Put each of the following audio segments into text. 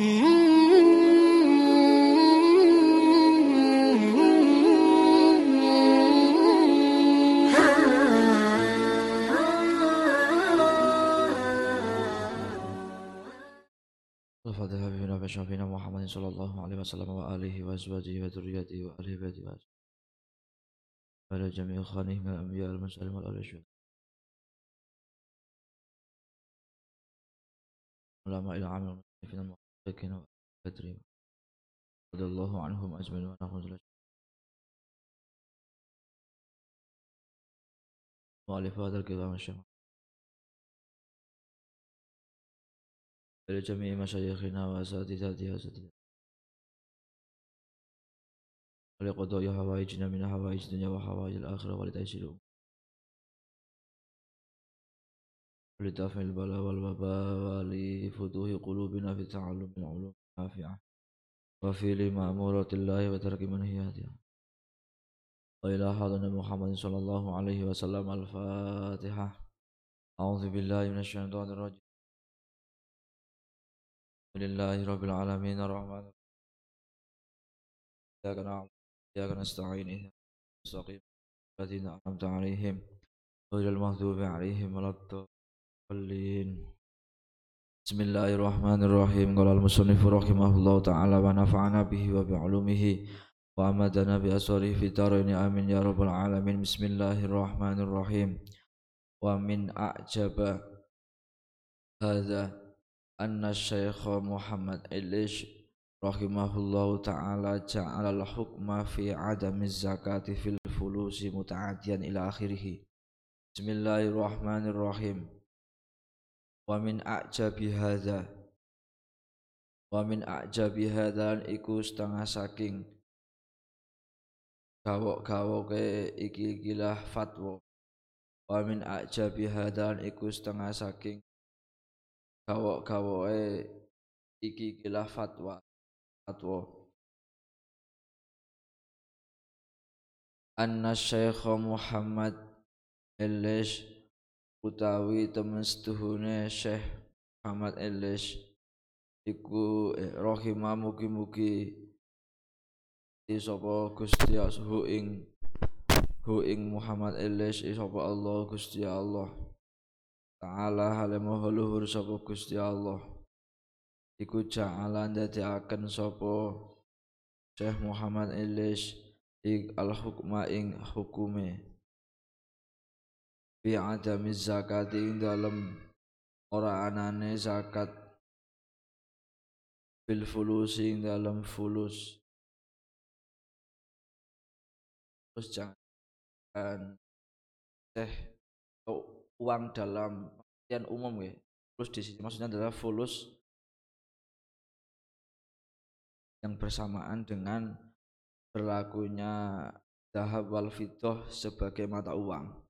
الفاتحة بنا فشافينا محمد صلى الله عليه وسلم وآله وأزواجه وذريته وآله بيته وعلى جميع إخوانه من الأنبياء والمرسلين والأولياء علماء العام المسلمين المحققين والمقدرين رضي الله عنهم أجمعين ونحن مؤلف هذا الكتاب الشيخ. ولجميع مشايخنا وأساتذتنا وأساتذتنا ولقضاء حوائجنا من حوائج الدنيا وحوائج الآخرة ولتيسير الأمور ولدفع البلاء والوباء ولفتوح قلوبنا في تعلم العلوم النافعة وفي لمأمورات الله وترك منهياتها. وإلى حضرنا محمد صلى الله عليه وسلم الفاتحة. أعوذ بالله من الشيطان الرجيم. لله رب العالمين الرحمن إياك نعبد وإياك نستعين. المستقيم. الذين أنعمت عليهم غير المغضوب عليهم ولا الضالين. بسم الله الرحمن الرحيم. قال المصنف رحمه الله تعالى ونفعنا به وبعلومه وأمدنا بأسره في دارين. آمين يا رب العالمين. بسم الله الرحمن الرحيم. ومن أعجب هذا أن الشيخ محمد إليش رحمه الله تعالى جعل الحكم في عدم الزكاة في الفلوس متعديا إلى آخره. بسم الله الرحمن الرحيم. wa min ajabi hadza. Wa min ajabi hadzan iku setengah saking gawok-gawoke iki gilah fatwa. Wa min ajabi hadzan iku setengah saking gawok-gawoke iki gilah fatwa. Fatwa. Anna syekh Muhammad Elish utawi temen setuhune Syekh Muhammad Elish iku eh, rahimah mugi-mugi sapa Gusti ing hu ing Muhammad Elish sapa Allah Gusti Allah Ta'ala halamu luhur sapa Gusti Allah. Iku ja'ala ndadekaken sapa Syekh Muhammad Ilis ing al hukma ing hukume fi adami zakat ing dalem ora anane zakat. Fil fulus ing dalem fulus. Terus jangan teh uang dalam artian umum ya. Fulus di sini maksudnya adalah fulus. Yang bersamaan dengan berlakunya dahab wal fitoh sebagai mata uang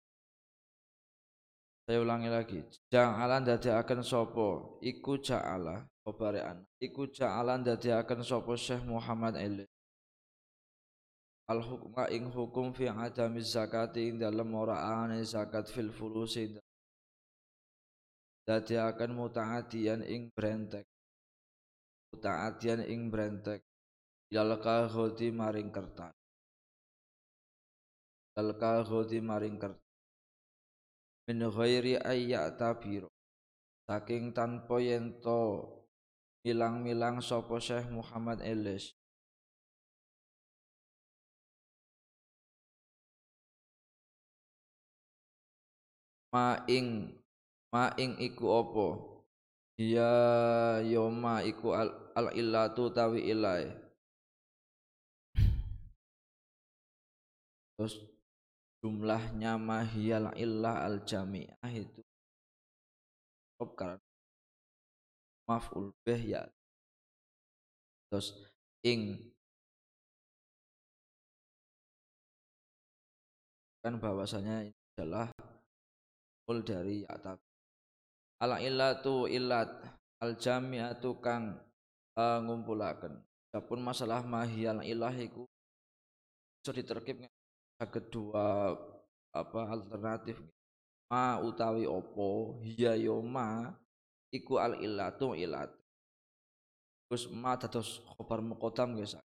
saya ulangi lagi. Ja'alan akan sopo iku ja'ala kobarean iku ja'alan akan sopo Syekh Muhammad Ali al hukma ing hukum fi adami zakati ing dalam ora ane zakat fil fulusi dadi akan mutaatian ing brentek. Mutaatian ing brentek. Ilal kahoti maring kertas. Ilal kahoti maring kertas min ghairi ayya tabiro saking tanpa yento milang-milang sapa Syekh Muhammad Elis. Ma ing ma ing iku apa? Ya yoma iku al, al illatu tawi ilai terus jumlahnya mahiyal illah al jami'ah itu karena maf'ul bih ya. Terus ing kan bahwasanya ini adalah full dari atap ala illatu illat al jami'atu kang uh, ngumpulaken. Adapun masalah mahiyal ilahiku bisa diterkip saged dua apa alternatif. Ma utawi opo hiya yo ma iku al illatu ilat terus ma dados khobar muqaddam guys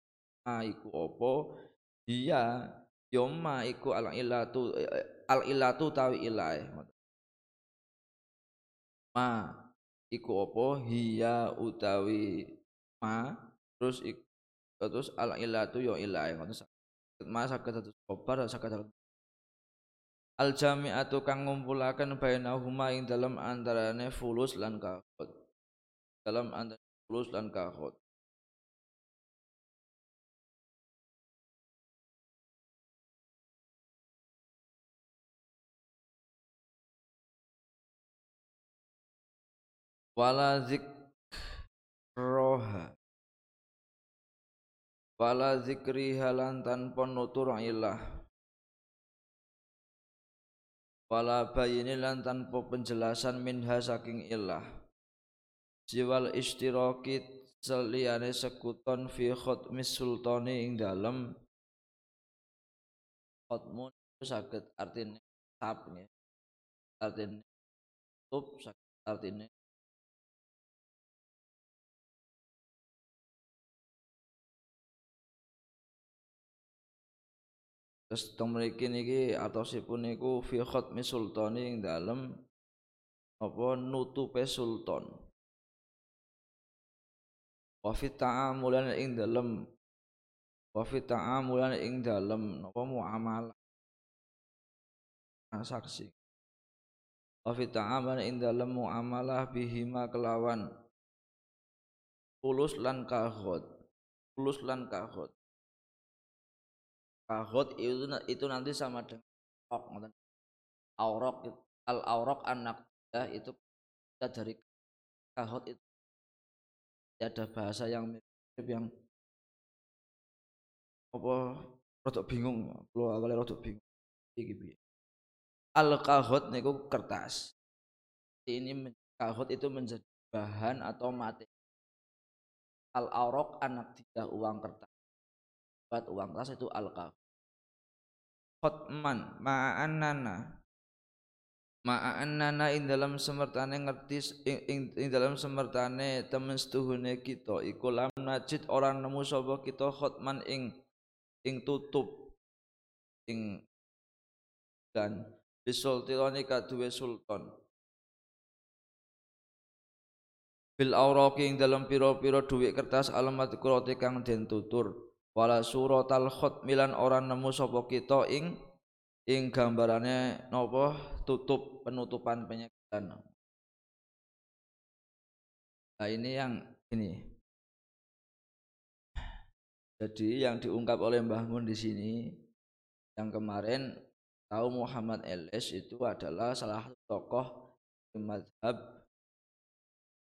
ma iku apa iya yo ma iku al ilatu al ilatu tawi ilae ma iku apa hiya utawi ma terus iku terus al ilatu yo ngoten ma saged dados khobar saged al jami'atu kang ngumpulaken bainahuma ing dalam antarane fulus lan kahot dalam antara fulus lan kahot wala zikroha wala zikri halan tanpa nutur ilah. Wala bayini lan tanpa penjelasan minha saking ilah. Jiwal istiraki seliyane sekuton fi khutmis sultani ing dalem. Khutmun sakit artinya tap artinya tutup sakit artinya Terus teng mriki niki atosipun niku fi khatmi sultani ing dalem apa nutupe sultan. Wa fi ta'amulan ing dalem wa fi ta'amulan ing dalem napa muamalah transaksi. Wa fi ta'amulan ing dalem muamalah bihima kelawan fulus lan kahot. Fulus lan kahot kahot itu itu nanti sama dengan aurok al aurok anak ya itu kita dari kahot itu. Ada bahasa yang mirip yang apa rodok bingung kalau awalnya rodok bingung. Iki al kahot niku kertas. Ini kahot itu menjadi bahan atau mati al aurok anak tidak uang kertas. Buat uang kertas itu al kahot khotman ma'annana ma'annana ing dalam semertane ngerti ing, ing, dalam semertane temen setuhune kita. Iku lam najid orang nemu sapa kita khotman ing ing tutup ing dan bisultirani kaduwe sultan. Bil auraqi ing dalam pira-pira dhuwit kertas alamat kurate kang den tutur wala suratal milan orang nemu sapa kita ing ing gambarane napa? Tutup penutupan penyegaran nah ini yang ini. Jadi yang diungkap oleh Mbah Mun di sini yang kemarin tahu Muhammad Elis itu adalah salah satu tokoh madhab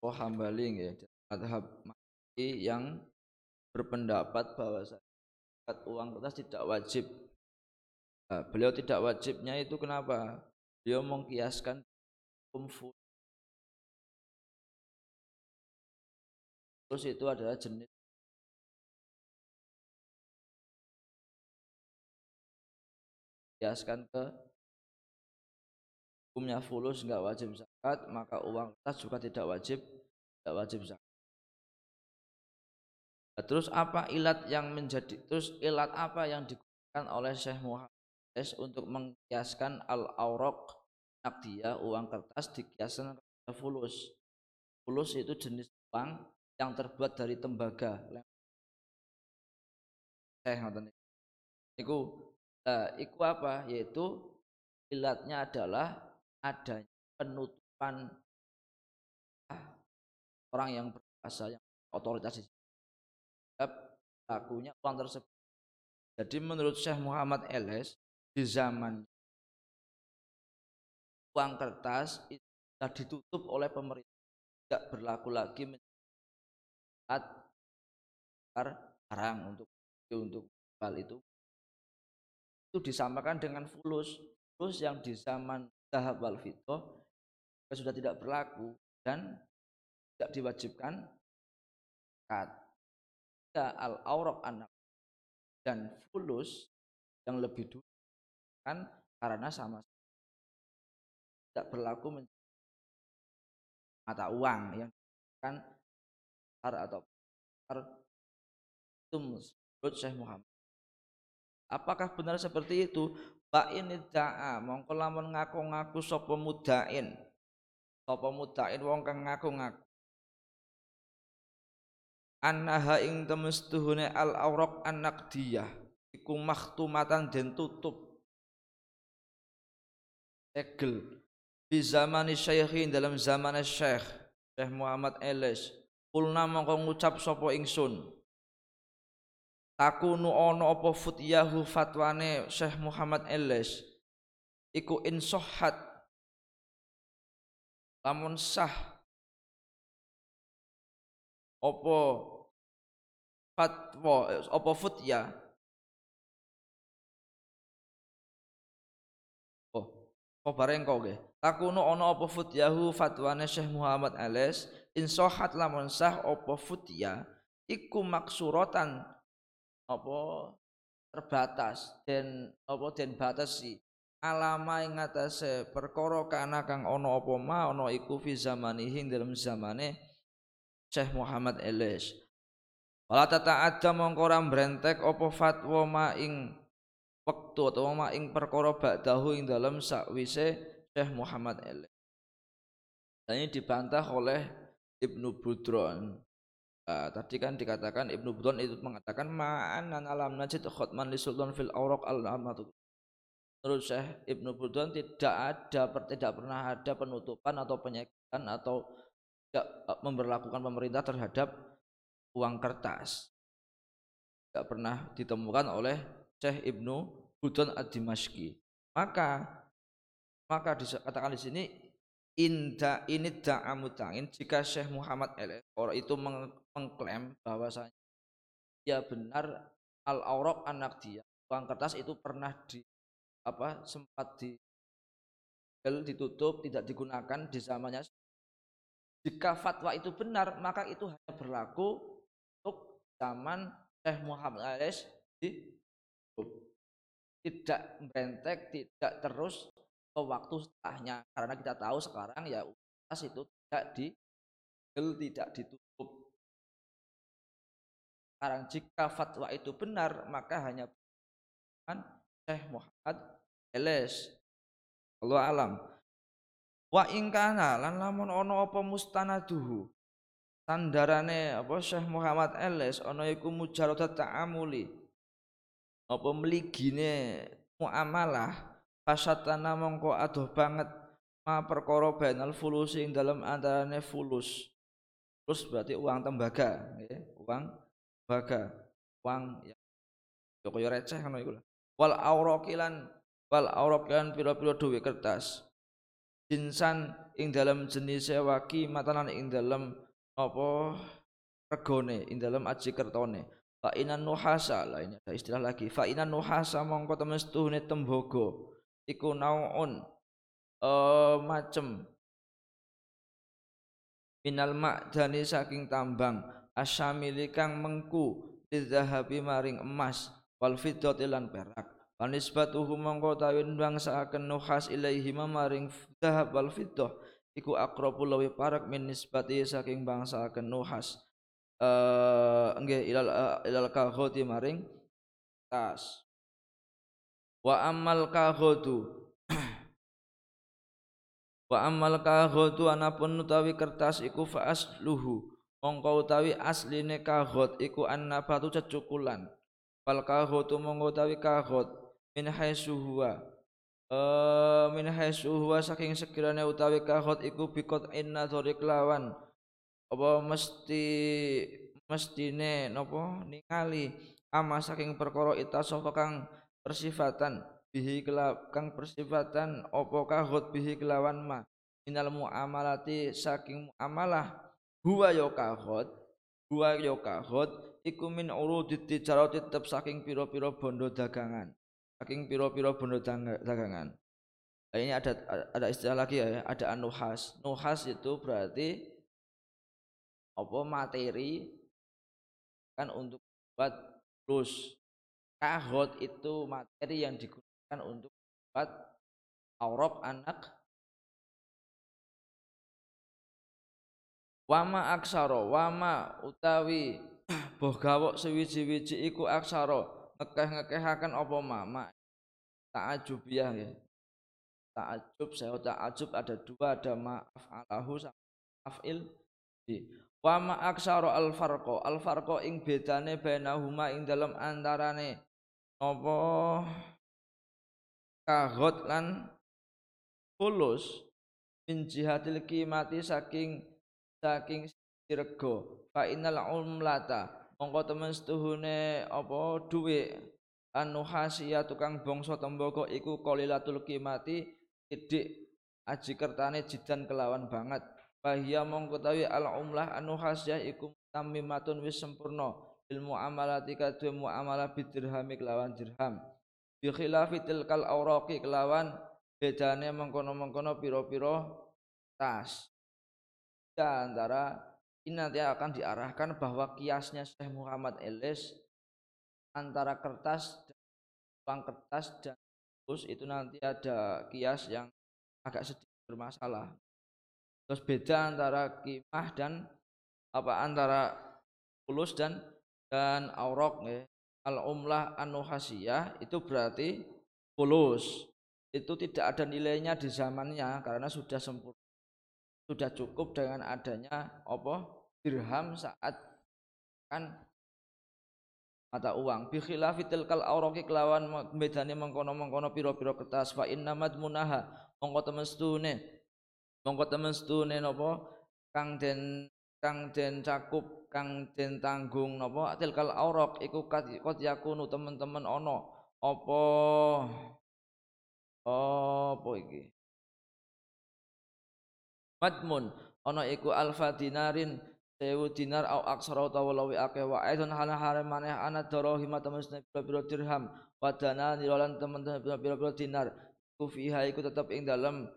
oh Hambali ya madhab yang berpendapat bahwa uang kertas tidak wajib. Nah, beliau tidak wajibnya itu kenapa? Beliau mengkiaskan kumfu. Terus itu adalah jenis kiaskan ke hukumnya fulus nggak wajib zakat maka uang kertas juga tidak wajib tidak wajib zakat terus apa ilat yang menjadi terus ilat apa yang digunakan oleh Syekh Muhammad untuk mengkiaskan al aurok nakdia uang kertas dikiaskan ke fulus. Fulus itu jenis uang yang terbuat dari tembaga. Eh ngoten Iku nah, iku apa? Yaitu ilatnya adalah adanya penutupan orang yang berkuasa yang otoritas lakunya uang tersebut. Jadi menurut Syekh Muhammad Eles di zaman uang kertas itu sudah ditutup oleh pemerintah tidak berlaku lagi menjadi barang untuk untuk hal itu. Itu disamakan dengan fulus. Fulus yang di zaman tahap wal sudah tidak berlaku dan tidak diwajibkan kat al aurok anak dan fulus yang lebih dulu kan karena sama tidak berlaku mata uang yang kan atau itu menurut Syekh Muhammad. Apakah benar seperti itu? Pak ini da'a mongko lamun ngaku-ngaku sapa mudain sapa mudain wong kang ngaku-ngaku annaha ing temestuhune al auraq anak dia iku makhtumatan den tutup. Segel di zaman syekhin dalam zaman syekh Syekh Muhammad Elis kulna mongko ngucap sapa ingsun? Takunu ono apa futyahu fatwane Syekh Muhammad Elis iku insohat lamun sah. Apa fatwa apa futya oh oh bareng kau ge takunu ono apa futyahu fatwane Syekh Muhammad Ales. Insohat lamun sah apa futya iku maksuratan apa terbatas. Dan apa den batasi. Alama ing atase perkara kana kang ono apa ma ono iku fi zamanihi dalam zamane Syekh Muhammad Elis. Wala ada mongko ora mbrentek apa fatwa ma ing wektu atau ma ing perkara ba'dahu ing dalam sakwise Syekh Muhammad Elis. Dan ini dibantah oleh Ibnu Budron. Uh, tadi kan dikatakan Ibnu Budron itu mengatakan ma'anan alam najid khutman li sultan fil awraq al amatu menurut Syekh Ibnu Budron tidak ada tidak pernah ada penutupan atau penyekian atau tidak eh, memperlakukan pemerintah terhadap uang kertas. Tidak pernah ditemukan oleh Syekh Ibnu Budon ad-Dimashqi. Maka maka dikatakan di sini inda ini da'amutangin jika Syekh Muhammad El orang itu mengklaim bahwasanya ya benar al aurok anak dia uang kertas itu pernah di apa sempat di ditutup tidak digunakan di zamannya jika fatwa itu benar, maka itu hanya berlaku zaman Syekh Muhammad Alis di tidak berentek, tidak terus ke waktu setelahnya. Karena kita tahu sekarang ya universitas itu tidak di tidak ditutup. Sekarang jika fatwa itu benar, maka hanya Syekh Muhammad Elis. Allah alam. Wa ingkana lan lamun ana apa mustanaduhu. Sandarane apa Syekh Muhammad Eles ana iku mujarrad ta'amuli. Apa mligine muamalah fasatana mongko adoh banget ma perkara bainal fulus ing dalam antarane fulus. Fulus berarti uang tembaga, ya. uang tembaga, uang ya kaya receh ngono iku Wal auraqilan wal auraqilan pira-pira duwe kertas jinsan ing dalam jenis waki matanan ing dalam apa? Regone ing dalam aji kertone. Fa inan nuhasa lah ini ada istilah lagi. Fa inan nuhasa mongko temestuhne tembogo. Iku naun uh, macem. Minal ma'dani saking tambang. Asyamili kang mengku lidzahabi maring emas. Wal fiddati lan perak. Anisbatuhu mongko tawin bangsaaken nuhas ilaihi mamaring dahab wal fiddah iku aqrabul lawi parak min nisbati saking bangsaaken nuhas. Eh nggih ilal uh, ilal kahoti maring tas. Wa amal kahotu wa amal kahotu anapun utawi kertas iku fa asluhu. Mongko utawi asline kahot iku annabatu cecukulan. Fal kahotu mongko utawi kahot min haitsu huwa uh, min haitsu huwa saking sekiranya utawi kahot iku bikot inna dzori lawan. Apa mesti mestine napa? Ningali ama saking perkara itasofa kang persifatan? Bihi kang persifatan apa kahot bihi kelawan ma? Minal muamalati saking muamalah. Huwa ya kahot huwa ya kahot iku min urudit tijarati tetep saking pira-pira bondo dagangan saking piro-piro bondo dagangan. Nah, ini ada ada istilah lagi ya, ada anuhas. Nuhas itu berarti apa materi kan untuk buat plus kahot itu materi yang digunakan untuk buat aurop anak wama aksaro wama utawi boh gawok sewiji-wiji iku aksara ngekeh-ngekehaken apa mama ta'ajubiyah ya. Ta'ajub saya ta'ajub ada dua ada ma'af alahu sama af'il di wa ma aksara al farqa al farqa ing bedane bainahuma ing dalam antarane apa? Kagot lan fulus min jihatil kimati saking saking dirego fa innal umlata mongko temen setuhune apa duwe anu hasia tukang bangsa tembaga iku qalilatul kimati idik aji kertane jidan kelawan banget. Bahia mongko tawi al umlah anu hasia iku tamimatun wis sempurna ilmu amalati kadhe muamalah bidirhami kelawan dirham. Bi khilafi tilkal auraqi kelawan bedane mengkono-mengkono piro-piro tas. Ya, antara ini nanti akan diarahkan bahwa kiasnya Syekh Muhammad Elis antara kertas dan uang kertas dan terus itu nanti ada kias yang agak sedikit bermasalah. Terus beda antara kimah dan apa antara fulus dan dan aurok ya. al umlah anu itu berarti fulus itu tidak ada nilainya di zamannya karena sudah sempurna sudah cukup dengan adanya apa dirham saat kan mata uang. Bi khilafi tilkal auraqi kelawan medane mengkono-mengkono pira-pira kertas. Fa inna madmunaha mongko temen stune mongko temen stune napa kang den kang den cakup kang den tanggung napa tilkal auraq iku kot yakunu teman-teman ana apa apa iki madmun. Ana iku alfa dinarin sewu dinar au aksara utawa luwih akeh. Wa aidon hala hare maneh ana darahim temen pira dirham. Wa dana nirolan temen pira-pira dinar. Ku fiha iku tetep ing dalem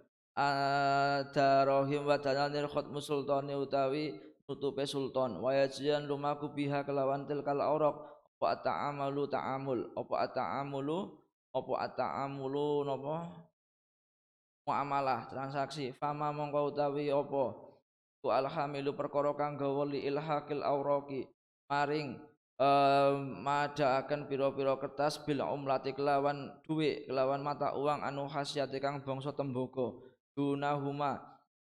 darahim wa dana nir khutmu sultani utawi nutupe sultan. Wa yajian lumaku biha kelawan tilkal auraq apa ta'amalu ta'amul? Apa ta'amulu apa ata'amulu napa muamalah transaksi. Fama mongko utawi apa? Ku alhamilu perkara kang gawa li ilhaqil auraqi maring um, pira-pira kertas bil umlati kelawan duit kelawan mata uang anu khasiate kang bangsa tembaga. Dunahuma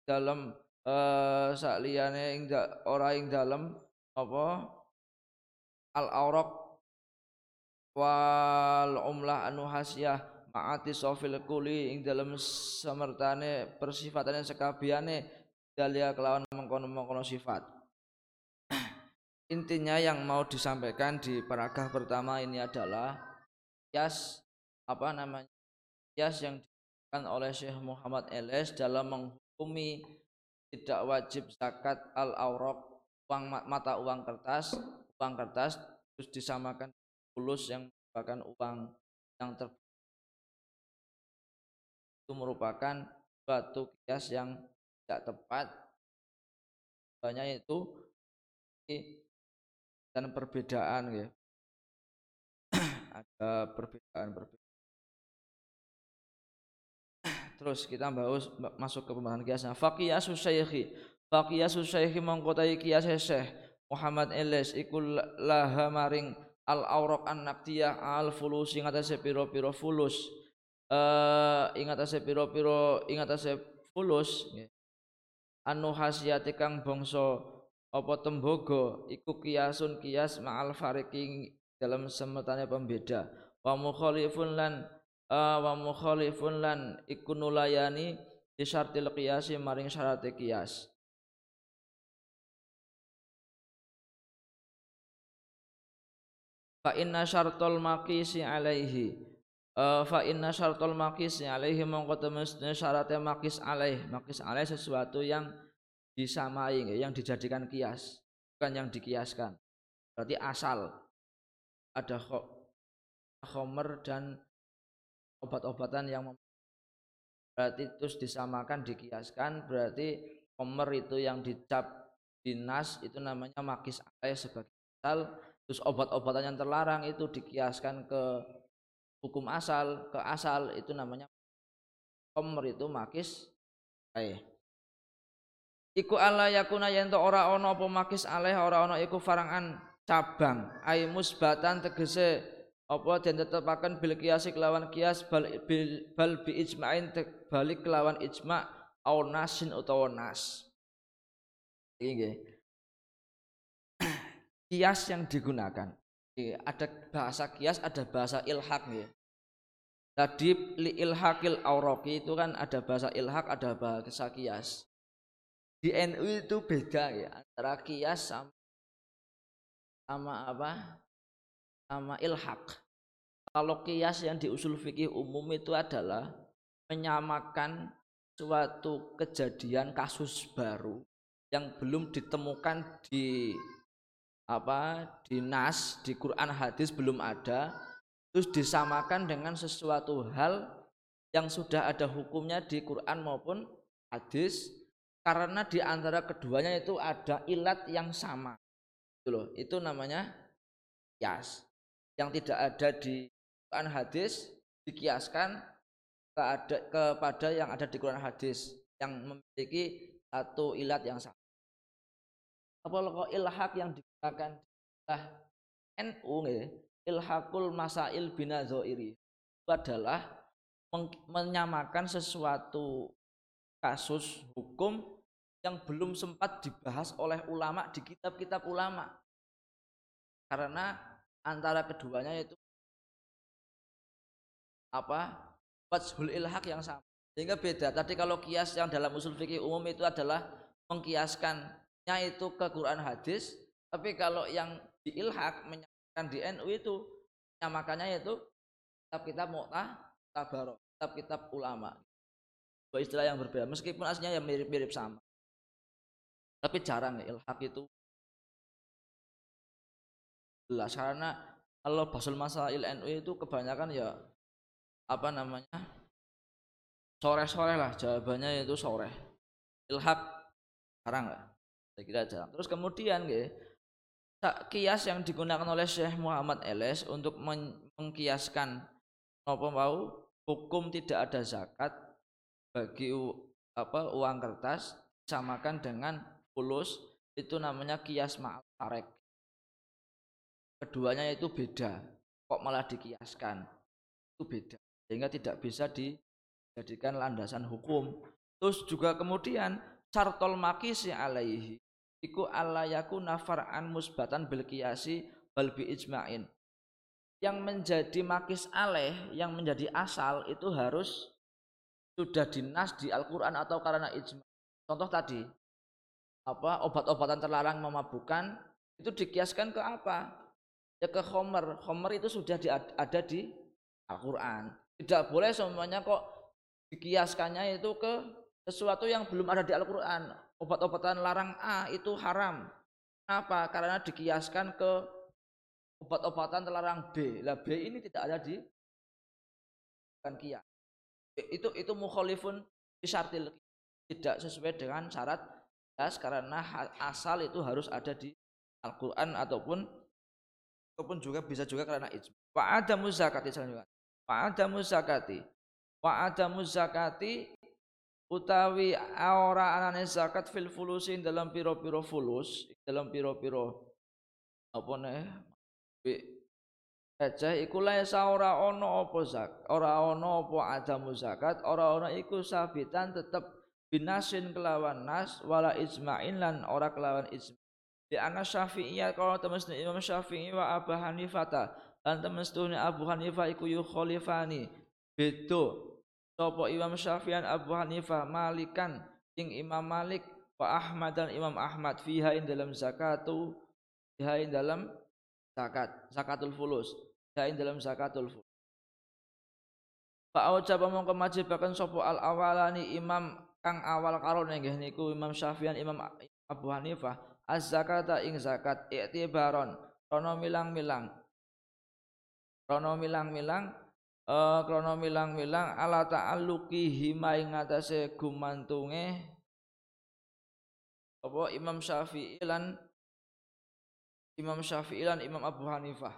dalam uh, sakliyane ing ora ing dalem apa? Al auraq wal umlah anu hasiyah ma'ati sofil kuli ing dalam semertane persifatane sekabiane dalia kelawan mengkono-mengkono sifat. Intinya yang mau disampaikan di paragraf pertama ini adalah yas apa namanya yas yang diberikan oleh Syekh Muhammad Eles dalam menghukumi tidak wajib zakat al aurok uang mata uang kertas uang kertas terus disamakan fulus yang merupakan uang yang ter itu merupakan batu kias yang tidak tepat. Banyak itu dan perbedaan ya. Ada perbedaan perbedaan terus kita bahas masuk ke pembahasan kiasnya. Faqiyasu syaikhi faqiyasu syaikhi mengkotai kias syekh Muhammad Elis ikul laha maring al aurok an naktiyah al fulus ing atase pira-pira fulus eh ing atase pira-pira ing atase fulus. Anu khasiate kang bangsa apa tembogo iku kiasun kias ma'al fariqi dalam semetane pembeda. Wa mukhalifun lan uh, wa mukhalifun lan iku nulayani di syartil qiyasi maring syarat qiyas fa inna syartul maqisi alaihi uh, fa inna syartul maqisi alaihi mongko temesne syaratnya maqis alaih. Maqis alaih sesuatu yang disamai yang dijadikan kias bukan yang dikiaskan. Berarti asal. Ada khomer dan obat-obatan yang berarti terus disamakan dikiaskan. Berarti khomer itu yang dicap dinas itu namanya makis alaih sebagai asal. Terus obat-obatan yang terlarang itu dikiaskan ke hukum asal, ke asal itu namanya komer itu makis eh. Iku ala yakuna yen ora ana apa makis aleh ora ana iku farangan cabang. Ai musbatan tegese apa den tetepaken bil kiasi kelawan kias bal bil, bal bi ijma'in balik kelawan ijma' au nasin utawa nas. Ini kias yang digunakan ada bahasa kias ada bahasa ilhak ya Tadi li ilhakil auraki itu kan ada bahasa ilhak, ada bahasa kias. Di NU itu beda ya antara kias sama, sama apa? Sama ilhak. Kalau kias yang di usul fikih umum itu adalah menyamakan suatu kejadian kasus baru yang belum ditemukan di apa di nas di Quran hadis belum ada terus disamakan dengan sesuatu hal yang sudah ada hukumnya di Quran maupun hadis karena di antara keduanya itu ada ilat yang sama. Itu loh itu namanya kias. Yang tidak ada di Quran hadis dikiaskan keada, kepada yang ada di Quran hadis yang memiliki satu ilat yang sama. Apa kok ilhak yang digunakan NU ilhakul masail binazoiri adalah menyamakan sesuatu kasus hukum yang belum sempat dibahas oleh ulama di kitab-kitab ulama. Karena antara keduanya itu apa? Wajhul ilhak yang sama. Sehingga beda. Tadi kalau kias yang dalam usul fikih umum itu adalah mengkiaskannya itu ke Quran hadis tapi kalau yang diilhak kan di NU itu nyamakannya yaitu kitab-kitab mu'tah tabarok kitab-kitab ulama. Dua istilah yang berbeda meskipun aslinya yang mirip-mirip sama. Tapi jarang ya ilhak itu. Jelas karena kalau basul masalah NU itu kebanyakan ya apa namanya sore-sore lah jawabannya itu sore ilhak jarang lah. Saya kira jarang. Terus kemudian ya kias yang digunakan oleh Syekh Muhammad Eles untuk mengkiaskan apa mau hukum tidak ada zakat bagi apa uang kertas samakan dengan fulus itu namanya kias tarek keduanya itu beda kok malah dikiaskan? Itu beda sehingga tidak bisa dijadikan landasan hukum. Terus juga kemudian sartol makisi alaihi iku alla yakuna far'an musbatan bil qiyasi bal bi ijma'in. Yang menjadi makis aleh yang menjadi asal itu harus sudah dinas di Al-Qur'an atau karena ijma. Contoh tadi apa obat-obatan terlarang memabukkan itu dikiaskan ke apa? Ya ke khomer khomer itu sudah di, ada di Al-Quran. Tidak boleh semuanya kok dikiaskannya itu ke sesuatu yang belum ada di Al-Quran obat-obatan larang A itu haram. Kenapa? Karena dikiaskan ke obat-obatan terlarang B. Lah B ini tidak ada di kan kias. Itu itu mukhalifun bisyartil tidak sesuai dengan syarat kias karena asal itu harus ada di Al-Qur'an ataupun ataupun juga bisa juga karena ijma. Wa adamu zakati selanjutnya. Wa adamu zakati. Wa adamu zakati utawi ora anane zakat fil fulusin dalam piro-piro fulus dalam piro-piro apa nih receh iku lae ora ana apa zak ora ana apa adamu zakat ora ana iku sabitan tetep binasin kelawan nas wala ijma'in lan ora kelawan ijma' di ana syafi'iyah kalau temen Imam Syafi'i wa Abu Hanifah dan temen Abu Hanifah iku yukhalifani bedo Sopo Imam Syafi'an Abu Hanifah Malikan ing Imam Malik wa Ahmad dan Imam Ahmad fiha in dalam zakatu fiha in dalam zakat zakatul fulus fiha in dalam zakatul fulus. Pak Oja mongko majibaken sopo al awalani imam kang awal karo nggih niku Imam Syafi'an Imam Abu Hanifah az zakata ing zakat i'tibaron rono milang-milang. Rono milang-milang uh, krana milang-milang ala ta'alluqi hima ing atase gumantunge apa Imam Syafi'i lan Imam Syafi'i lan Imam Abu Hanifah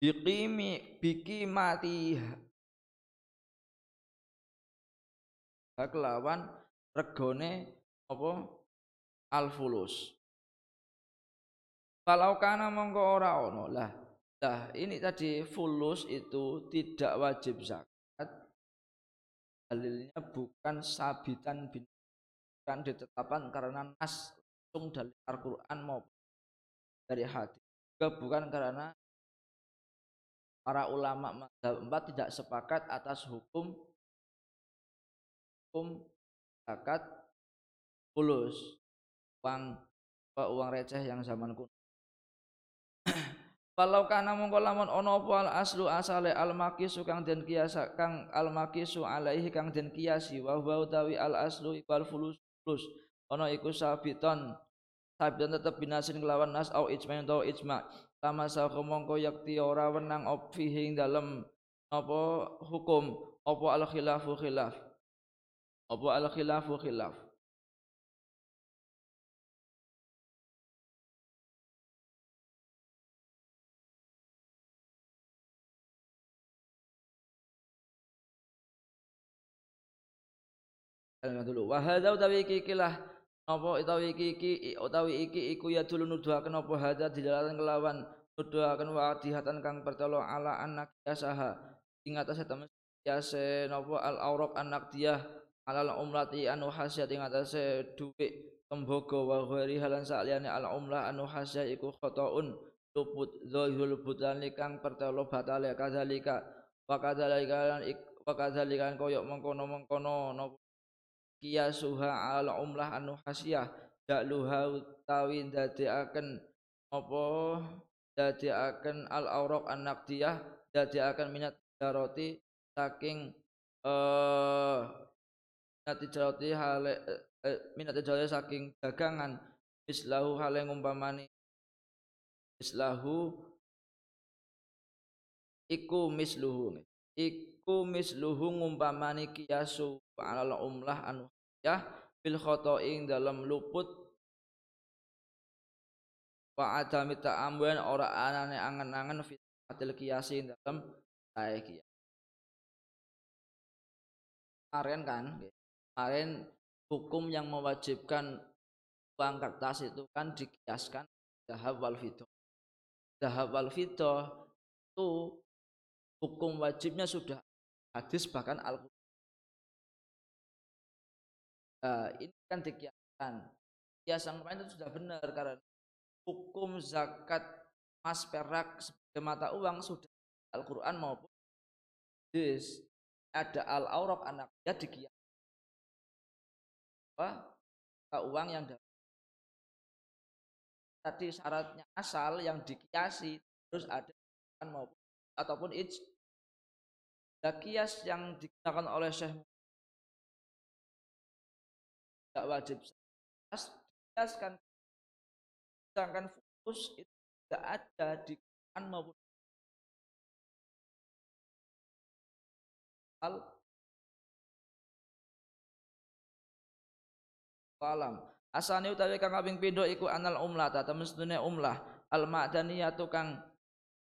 biqimi biki mati kelawan regone apa al-fulus kalau kana mongko ora ono lah lah ini tadi fulus itu tidak wajib zakat. Dalilnya bukan sabitan bin bukan ditetapkan karena nas langsung dari Al-Quran maupun dari hadis. Juga bukan karena para ulama empat tidak sepakat atas hukum hukum zakat fulus. Uang uang receh yang zaman kuno Kalau kana mongko lamun ono apa al aslu asale al makisu kang den kiasa kang al makisu alaihi kang den kiasi wa huwa utawi al aslu iqal fulus fulus. Ono iku sabiton sabiton tetep binasin kelawan nas au ijma atau ijma. Lama sa mongko yakti ora wenang op fihi dalem apa hukum apa al khilafu khilaf. Apa al khilafu khilaf dulu. Wa hadza utawi iki ikilah napa utawi iki iki utawi iki iku ya dulu nuduhaken apa? Hadza dijalaran kelawan nuduhaken wadihatan kang pertelo ala anak yasaha. Ing atase temen yase napa? Al auraq anak dia alal umrati anu hasyat ing atase dhuwit tembogo wa ghairi halan saliyane al umrah anu hasyat iku khotoun luput zahirul butani kang pertelo batale kadzalika. Wa kadzalika lan wa kadzalika koyok mengkono-mengkono. Napa qiyasuha ala umlah anu hasiyah dakluha utawi ndadekaken apa? Ndadekaken al auraq an naqdiyah. Ndadekaken minat daroti saking eh minat daroti hale eh, minat daroti saking dagangan. Islahu hale ngumpamani islahu iku misluhu misluhu ngumpamani kiyasu alal umlah anu ya bil khotoing dalam luput. Wa adami ta'amwan ora anane angen-angen fi atil kiyasi dalam sae kiyas kemarin kan? Kemarin hukum yang mewajibkan uang kertas itu kan dikiaskan dahab wal fito dahab wal fito itu hukum wajibnya sudah hadis bahkan al Nah, ini kan dikiaskan. Kiasan kemarin itu sudah benar karena hukum zakat emas perak sebagai mata uang sudah Al-Quran maupun hadis. Ada al-auraq anak dia dikias. Apa? Uang yang tadi syaratnya asal yang dikiasi terus ada maupun ataupun ij kias yang digunakan oleh Syekh tidak wajib. Jelaskan sedangkan fokus itu tidak ada di Quran maupun al alam. Asane utawi kang kaping pindho iku anal umlah ta temen sedune umlah. Al ma'daniyah tukang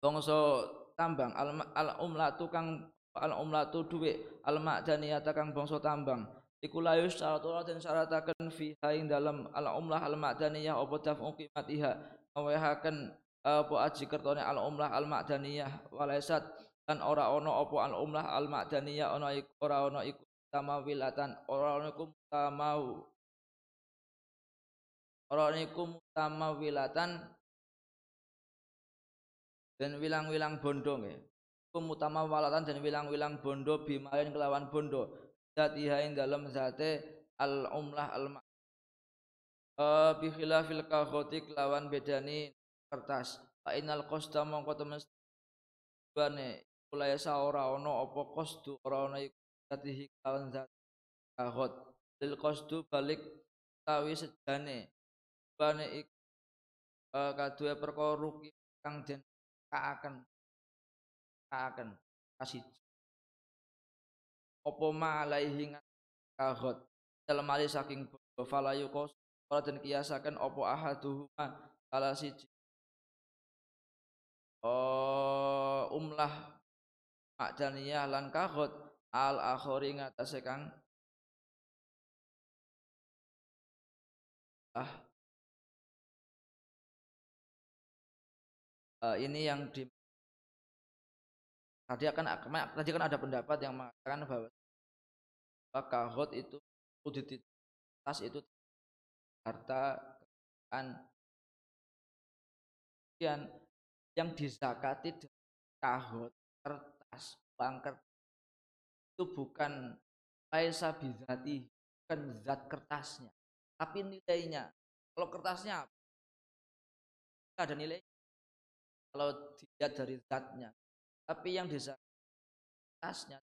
bangsa tambang. Al, al umlah tukang al umlah tu dhuwit al ma'daniyah kang bangsa tambang. Iku la yustaratu den syarataken fi ing dalam al umlah al ma'daniyah apa daf'u qimatiha awehaken apa aji kertone al umlah al ma'daniyah walaisat lan ora ana apa al umlah al ma'daniyah ana ora ana iku tamawilatan ora ana iku tamau ora ana iku tamawilatan dan wilang-wilang bondo nggih mutama walatan dan wilang-wilang bondo bimain kelawan bondo. Zatiha ing dalam zate al umlah al ma uh, bi khilafil kahotik lawan bedani kertas. Fa inal qasta mongko temen bane mulai sa ora ono apa qasdu ora ono zatihi lawan zat kahot lil qasdu balik tawi sejane. Bane ik uh, kadue perkara ruki kang den kaaken kaaken kasih apa ma alaihi kahot dalam alih saking falayu kos ora den kiasaken apa ahaduhuma salah siji. Oh umlah makdaniyah lan kahot al akhori ngatasé kang ah, uh, ini yang di tadi akan tadi kan ada pendapat yang mengatakan bahwa kahot itu tas itu harta kan kemudian yang dizakati kahot kertas uang kertas itu bukan laisa bizati bukan zat kertasnya tapi nilainya. Kalau kertasnya ada nilai kalau dilihat dari zatnya tapi yang kertasnya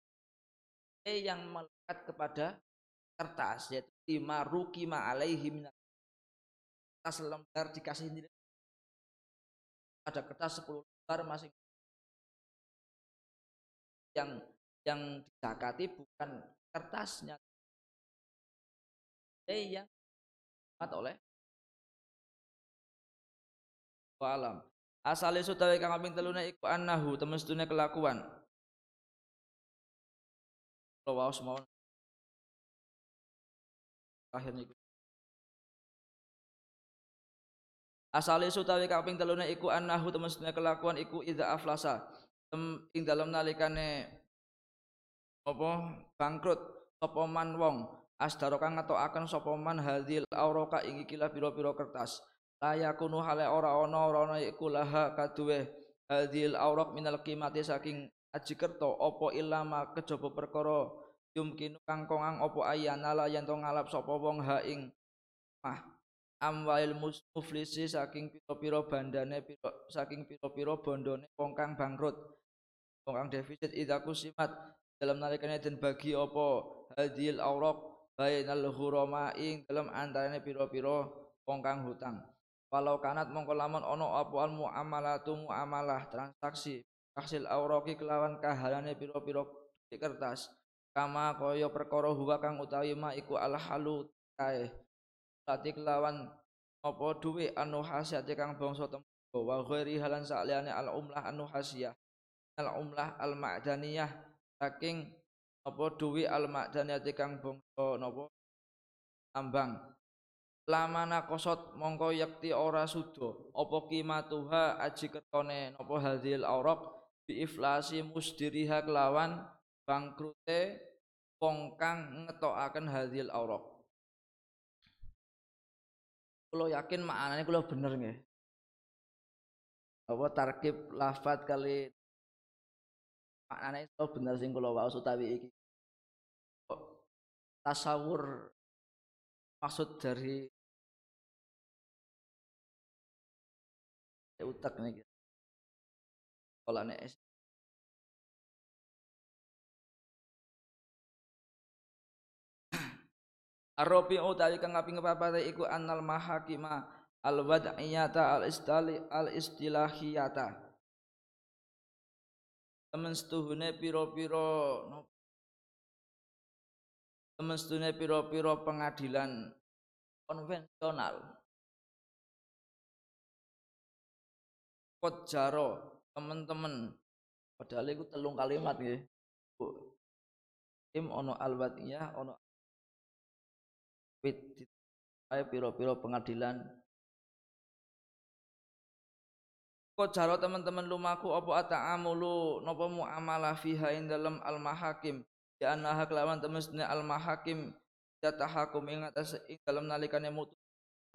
nilai yang melekat kepada kertas yaitu lima rukima alaihi kertas lembar dikasih nilai. Ada kertas 10 lembar masing yang yang dizakati bukan kertasnya. Nilai yang oleh alam asale sutawi kang kaping telune iku annahu temestune kelakuan. Kalau waos mau. Akhir niku asale sutawi kaping telune iku annahu temestune kelakuan iku idza aflasa tem ing dalem nalikane apa bangkrut sapa man wong. Asdaro kang ngetokaken sapa man hadil auraka ing ikilah pira-pira kertas layakunu hale ora ana ora ana iku laha kaduwe hadil aurak minal qimati saking aji kerto apa ilama kejaba perkara yumkinu kang kongang apa ayana la yen ngalap sapa wong ha ing mah. Amwail muflisi saking pira-pira bandane pira saking pira-pira bondone wong kang bangkrut. Wong kang defisit idza kusimat dalam nalikane den bagi apa hadil aurak bainal hurama ing dalam antarane pira-pira wong kang hutang walau kanat mongko lamun ana apa al muamalatu muamalah transaksi hasil auraki kelawan kahalane pira-pira kertas kama kaya perkara huwa kang utawi ma iku al halu kae. Lati kelawan apa duwe anu hasiate kang bangsa tempo wa ghairi halan saliyane al umlah anu hasiyah al umlah al ma'daniyah saking apa duwe al ma'daniyah kang bangsa napa? Ambang lamana kosot mongko yakti ora sudo. Apa kimatuha aji ketone napa hadil auraq bi iflasi musdiriha kelawan bangkrute wong kang ngetokaken hadil auraq kula yakin maknane kula bener nggih. Apa tarkib lafat kali? Maknane itu bener sing kula waos utawi iki. Tasawur maksud dari utak nih kalau nek Arabi utawi kang kaping papat iku annal mahakima al wad'iyata al istali al istilahiyata temen setuhune piro-piro temen setuhune piro-piro pengadilan konvensional kot jaro temen-temen. Padahal itu telung kalimat nggih im ono alwatiyah ono fit piro-piro pengadilan. Kok jaro teman-teman lumaku apa ata'amulu napa muamalah fiha ing dalam al mahakim ya annaha kelawan temesne al mahakim ya tahakum ing atas ing dalam nalikane mutus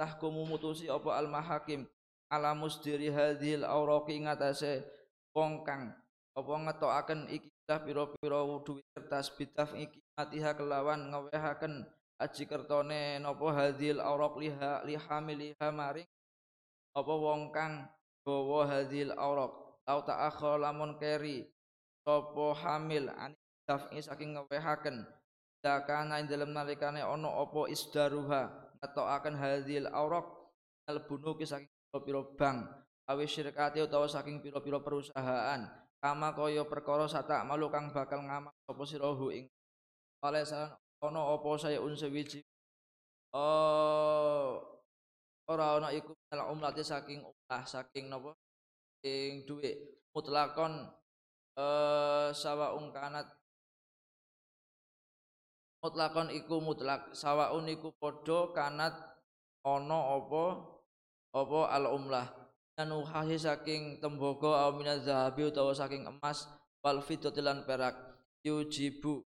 tahkumu mutusi apa al mahakim ala musdiri hadhil awraqi ing atase wong kang apa ngetokaken iki pira-pira duit kertas bidaf iki matiha kelawan ngawehaken aji kertone napa hadil auraq liha lihamiliha maring apa wong kang gawa hadil auraq au ta'akhir lamun keri sapa hamil ani dafi saking ngewehaken. Dakana ing dalem nalikane ana apa isdaruha ngetokaken hadil auraq albunu ki saking pira-pira bank awi syirkati utawa saking pira-pira perusahaan kama kaya perkara satak malu kang bakal ngamal sapa sirahu ing oleh ana apa saya un sewiji oh ora ana iku minal umlati saking umlah saking napa? Ing dhuwit mutlakon eh sawaung kanat. Mutlakon iku mutlak sawaun iku padha kanat ana apa apa al umlah? Anuhahi saking tembaga au minaz zahabi utawa saking emas wal fiddati lan perak. Yujibu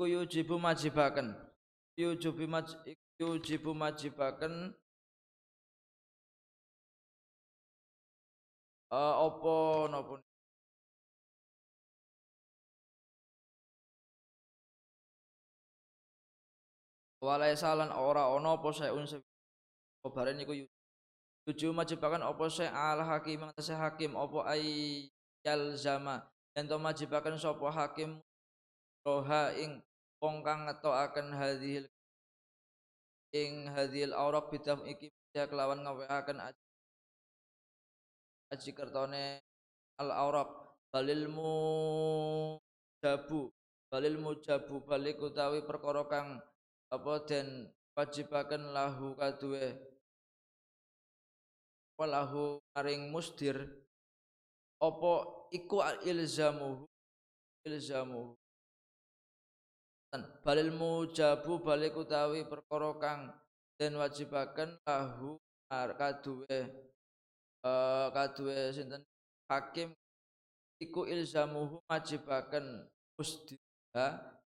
iku yujibu majibaken. Yujibu maj yujibu majibaken. Uh, apa napa? Walai salan ora ana apa sayun kabare niku yujibu majibaken apa say al hakim atase hakim apa ay yalzama. Yen to majibaken sapa hakim roha ing wong kang ngetokaken hadhil ing hadhil aurak bidaf iki bisa kelawan ngawekaken aji, aji kertone al aurak. Balil jabu balil mujabu balik utawi perkara kang apa den wajibaken lahu kaduwe. Walahu maring musdir apa iku ilzamuhu ilzamuhu balil mujabu balik utawi perkara kang den wajibaken lahu kaduwe uh, kaduwe sinten? Hakim iku ilzamuhu majibaken musdiha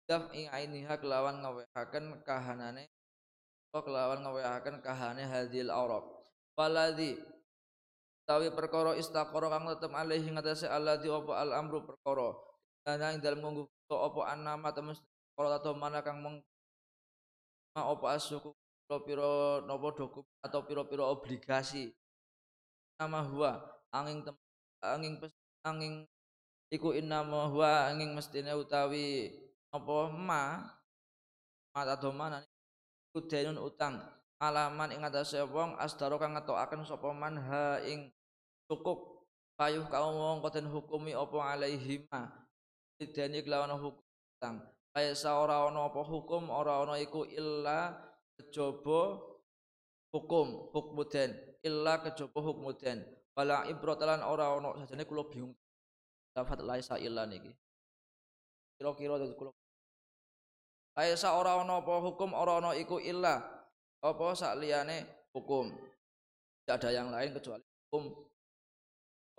daf ing ainiha kelawan ngawehaken kahanane kelawan ngawehaken kahane hadil aurab waladhi tawi perkara istaqara kang tetep alaihi ngatasé alladhi apa al amru perkara. Ana ing dalem ngunggu apa annama temen kalau atau mana kang meng ma apa asuku piro-piro nopo dokumen atau piro-piro obligasi. Nama huwa angin tem angin pes angin iku innama huwa angin mestine utawi apa ma. Mata domana iku denun utang. Alaman ing atase wong asdaro kang ngetokaken sapa man ha ing cukup. Payuh kaum wong koten hukumi apa alaihima ideni kelawan hukum utang Laisa ora ana apa hukum ora ana iku illa kejaba hukum hukmuden illa kejaba hukmuden wala ibratalan ora ana sajane kula bingung. Lafat laisa illa niki. Kira-kira dadi kula. Laisa ora ana apa hukum ora ana iku illa. Apa sak liyane hukum? Tidak ada yang lain kecuali hukum.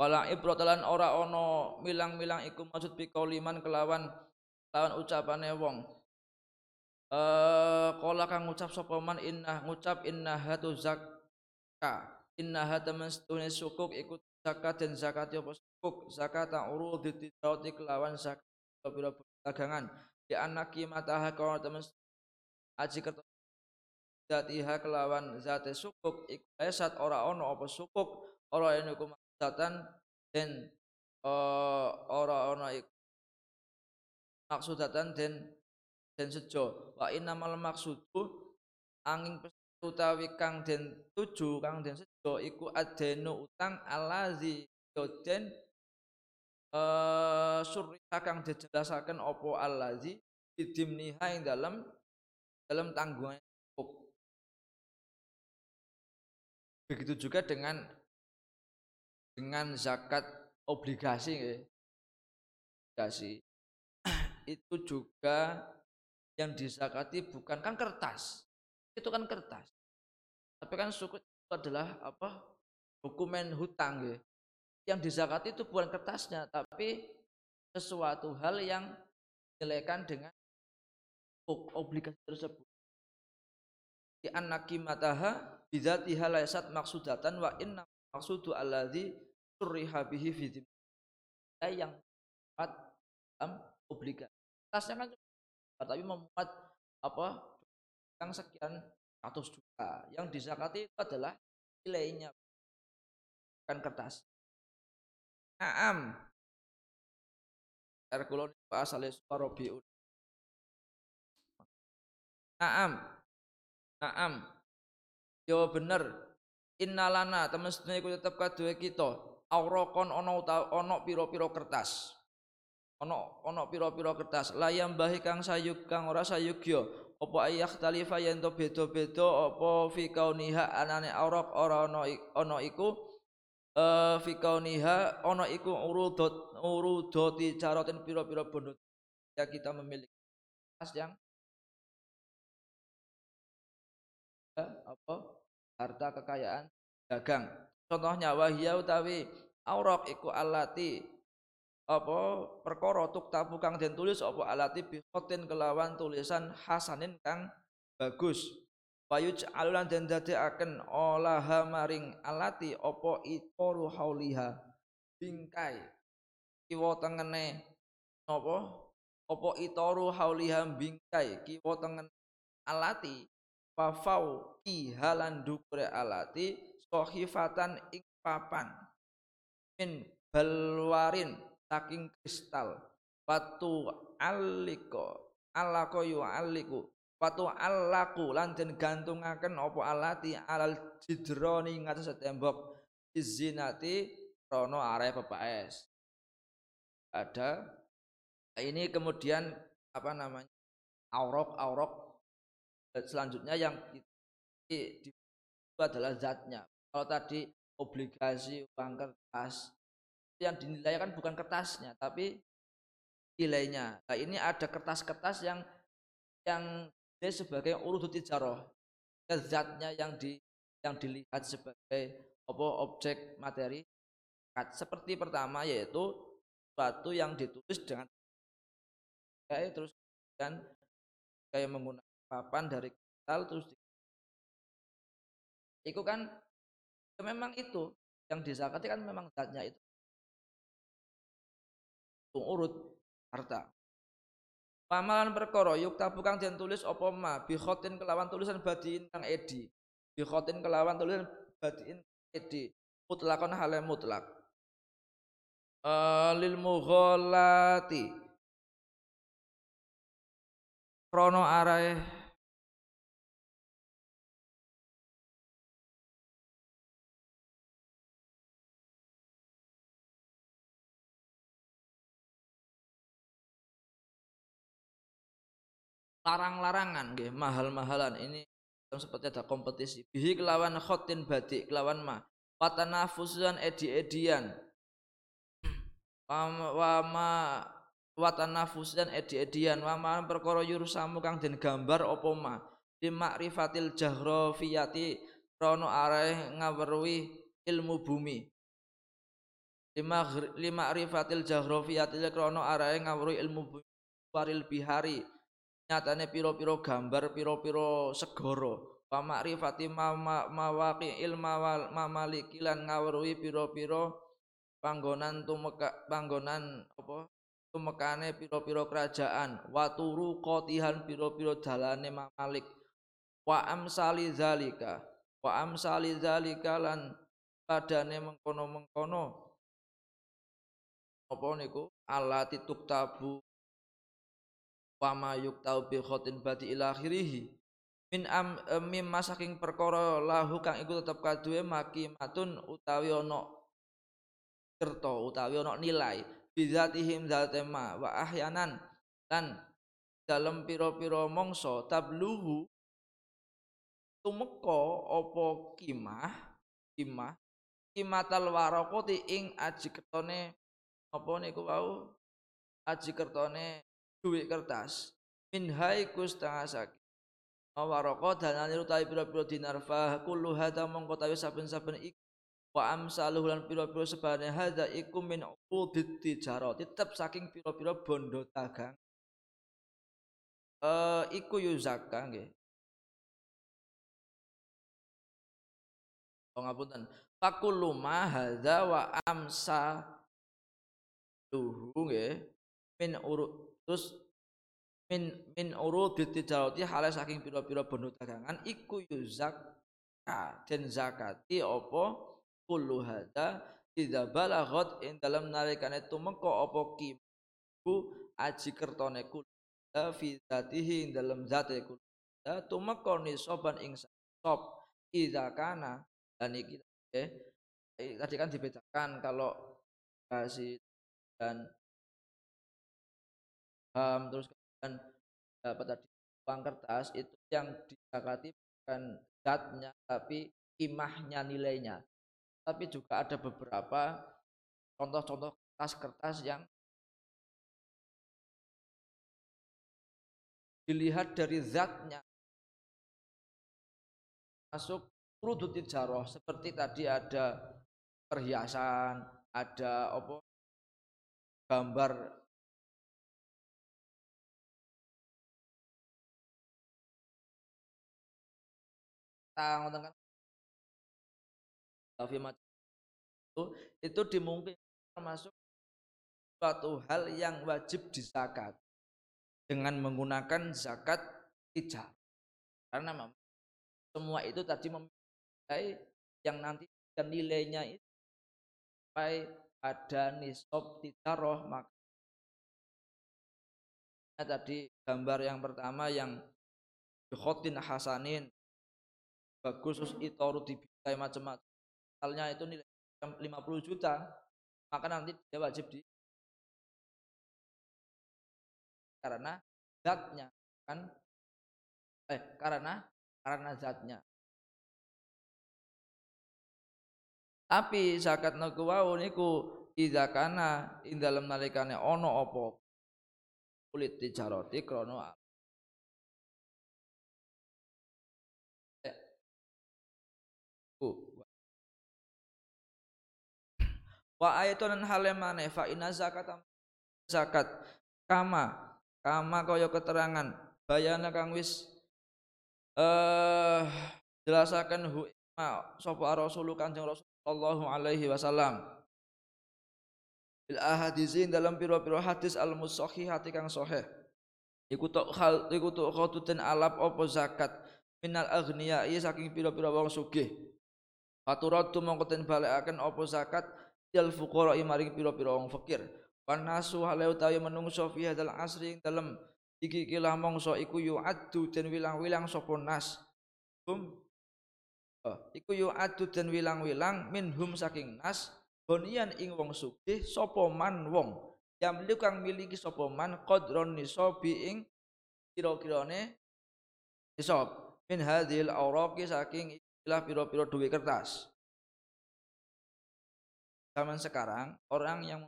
Wala ibratalan ora ana milang-milang iku maksud pikoliman kelawan lawan ucapane wong. Eh kala kang ngucap sapa man innah ngucap innaha tu zakka. Temen setune sukuk ikut zakat dan zakat apa sukuk? Zakat urud ditawati kelawan zakat pira dagangan di anak kimataha kalau temen aji kerta zatiha kelawan zate sukuk iku esat ora ono apa sukuk ora ene zatan den uh, ora ono iku maksudatan den den sejo. Wa innamal maksudu angin utawi kang den tuju kang den sejo iku adenu utang alazi yoden eh surriha kang dijelasaken opo alazi bidimniha ing dalam dalam tanggungan begitu juga dengan dengan zakat obligasi obligasi itu juga yang disakati bukan kan kertas. Itu kan kertas. Tapi kan suku itu adalah apa? dokumen hutang ya. Yang disakati itu bukan kertasnya, tapi sesuatu hal yang dilekan dengan obligasi tersebut. Di anaki mataha bidzatiha laysat maksudatan wa inna maksudu alladzi surriha bihi fi yang dalam obligasi. Tasnya kan tapi memuat apa yang sekian ratus juta. Yang disakati itu adalah nilainya bukan kertas. Naam. Erkulon asale Rabiul. Naam. Naam. Yo bener. Innalana temestune iku tetep kaduwe kita. Aurokon ono ono piro-piro kertas. Ono ono piro-piro kertas. Layam bahi kang sayuk kang ora sayugya. Apa ayah talifa yen to beda-beda apa fi kauniha anane aurok ora ono ono iku eh fi kauniha ono iku urudot urudoti carotin piro-piro bondo ya kita memiliki kertas yang apa harta kekayaan dagang contohnya wahya utawi aurok iku alati apa perkara tuktabu kang den tulis apa alati bi kelawan tulisan hasanin kang bagus. Payuj alulan den dadekaken olaha maring alati apa itoru hauliha bingkai. Kiwa tengene apa apa itoru hauliha bingkai. Kiwa tengen alati wafau halan dukure alati sohifatan ing papan. Min balwarin saking kristal. Watu aliko alako yu aliku watu alaku lan den gantungaken apa alati alal jidroni ngatas tembok. Izinati rono area PPS ada ini kemudian apa namanya aurok aurok. Selanjutnya yang itu adalah zatnya. Kalau tadi obligasi uang kertas yang dinilai kan bukan kertasnya tapi nilainya. Nah, ini ada kertas-kertas yang yang dia sebagai urut tijaroh zatnya yang di yang dilihat sebagai apa objek materi. Seperti pertama yaitu suatu yang ditulis dengan kayak terus dan kayak menggunakan papan dari kristal terus itu kan ya memang itu. Yang disakati kan memang zatnya itu urut harta. Pamalan perkara yuk tabukang dan tulis apa ma? Bi kelawan tulisan badiin kang edi. Bi kelawan tulisan badiin edi. Mutlakon hale mutlak. Uh, lil mughallati krono arae larang-larangan nggih mahal-mahalan. Ini seperti ada kompetisi. Bihi kelawan khotin badik kelawan ma. Watanafusan edi-edian. Wa ma watanafusan edi-edian. Wa ma perkara yurusamu kang den gambar apa ma? Limakrifatil jahrofiyati rono arah ngawerui ilmu bumi. Lima lima rifatil jahrofiyati krono arah ngawerui ilmu bumi. Waril bihari nyatane piro-piro gambar piro-piro segoro wa ma'rifati mawaqi ilma wal mamaliki lan ngawruhi piro-piro panggonan tumeka panggonan apa? Tumekane piro-piro kerajaan. Wa turu qotihan piro-piro dalane mamalik wa amsali zalika. Wa amsali zalika lan padane mengkono-mengkono. Apa niku? Alati tuktabu wama yuktau bi khotin badi ila akhirih min am e, mimma saking perkara lahu kang iku tetep kaduwe makimatun utawi ana kerta utawi ana nilai. Bidzatihim zatema wa ahyanan lan dalam pira-pira mangsa tabluhu tumeka apa kimah kimah kimatal waraqati ing aji kertone apa niku wau? Aji kertone duit kertas. Min haiku setengah sakit Mawaroko danane utawi pira-pira dinar fa kullu hadza mongko tawi saben-saben iku wa amsaluhu lan pira-pira sebane iku min udit tijarah tetep saking pira-pira bondo dagang. Eh iku yu zakah nggih. Oh ngapunten. Fakullu ma wa amsa nggih min urut terus min min urudit tijarati halal saking pira-pira bondo dagangan iku yuzak den zakati apa? Kullu hada idza balaghat ing dalam nalikane tumeka apa kimu aji kertone kullu fi zatihi ing dalam zate kullu tumeka nisaban ing sop idza kana dan iki eh, tadi kan dibedakan kalau kasih dan terus kemudian dapat tadi uang kertas itu yang disakati bukan zatnya tapi imahnya nilainya. Tapi juga ada beberapa contoh-contoh kertas-kertas yang dilihat dari zatnya. Masuk urudut tijaroh seperti tadi ada perhiasan ada apa gambar tang kan. Tapi itu itu dimungkinkan termasuk suatu hal yang wajib dizakat. Dengan menggunakan zakat tidak. Karena semua itu tadi memiliki yang nanti dan nilainya itu sampai ada nisab tijaroh maka tadi gambar yang pertama yang khotin hasanin bagus terus itoru dibikai macam-macam misalnya itu nilai 50 juta maka nanti dia wajib di karena zatnya kan? Eh karena karena zatnya. Tapi zakat niku wau niku idza kana ing dalem nalikane apa kulit tijarati krana Wa ayatun hal mane fa inna zakat zakat. Kama kama kaya keterangan. Bayana kang wis eh jelasaken hu ma sapa rasul kanjeng rasul sallallahu alaihi wasallam bil ahadizin dalam piro-piro hadis al musahihati kang sahih iku tok hal iku tok khotuten alap apa zakat? Minal aghniya saking piro-piro wong sugih. Faturatu mongko den balekaken apa zakat dal fuqara maring pira-pira wong fakir. Wanasu halau tawi menungso fi hadzal asri ing dalem iki iki lah mongso iku yu'addu den wilang-wilang sapa nas. Hum. Oh, iku yu'addu den wilang-wilang minhum saking nas bonian ing wong sugih sapa man wong. Yang kang miliki sapa man qadron nisabi ing kira-kirane nisab. Min hadhil awraqi saking ikilah pira-pira duwe kertas zaman sekarang orang yang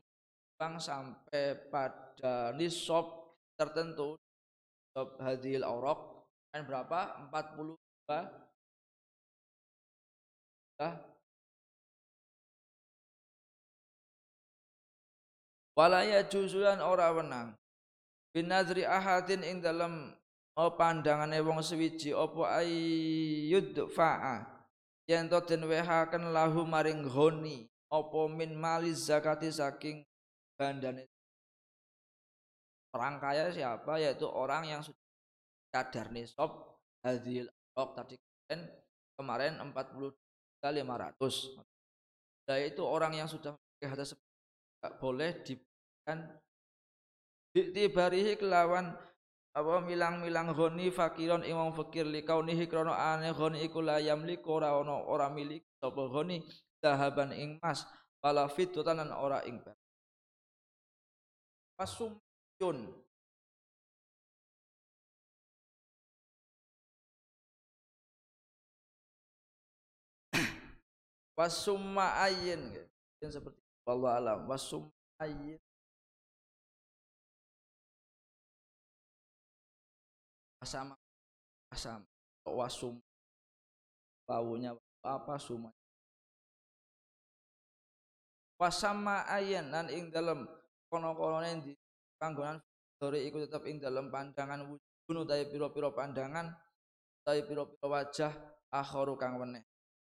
bang sampai pada nisab tertentu nisab hadil aurok kan berapa? 42 ya walaya juzulan ora wenang. Binadri ahadin ing dalam oh pandangane wong sewiji apa ayyud fa'a yen to den wehaken lahu maring honi apa min malis zakati saking bandane. Orang kaya siapa? Yaitu orang yang sudah kadar nisab hadil ok tadi kemarin kemarin 40 500 nah itu orang yang sudah memiliki tidak boleh diberikan. Dibarihi kelawan apa milang-milang goni fakiron imam fakir likaunihi krono ane goni iku la yamliku ora ono ora milik sapa goni dahaban ing mas wala fitutanan ora ing perak pasumyun. Wasumma ayin seperti Allah alam. Wasumma ayin wasama wasam wasum. Baunya apa? Summa wasama ayen nan ing dalam kono-konone di panggonan dore iku tetep ing pandangan wujud utawi pira-pira pandangan utawi pira-pira wajah akharu kang weneh.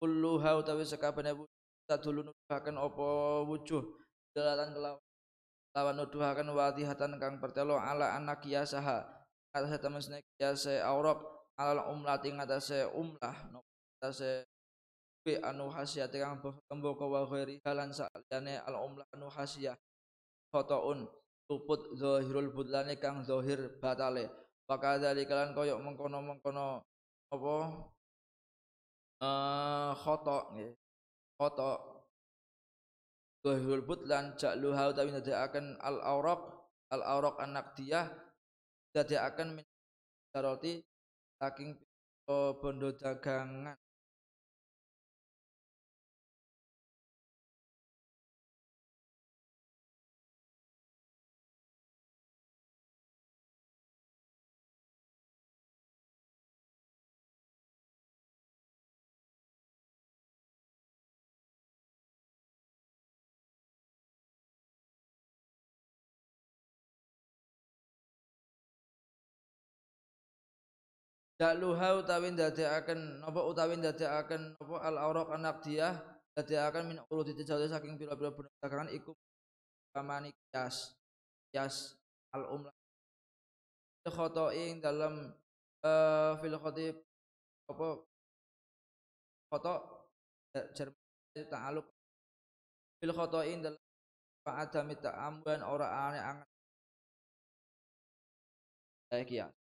Kulluha utawi sakabehane tadulu nuduhaken apa wujuh? Dalatan kelawan lawan nuduhaken wadihatan kang pertelo ala anak kiasaha atas temen kiasa aurab ala umlah ing atase umlah atase bi anu hasiyate kang kembaka wa ghairi halan saliyane al umlah anu hasiyah khotoun luput zahirul budlane kang zahir batale. Maka dari kalian koyok mengkono-mengkono apa? Eh khoto nggih. Khoto zahirul budlan ja'luha utawi akan al auraq al auraq anak dia akan min daroti saking bondo dagangan Dakluha utawi ndadekaken napa utawi ndadekaken napa al auraq anak dia ndadekaken min uludi tijawati saking pira-pira bener dagangan iku kamani kias kias al umlah. Khoto ing dalam uh, fil khotib apa khoto jerman ta'aluk fil khoto ing dalam adami ta'amban ora ane angan. Kias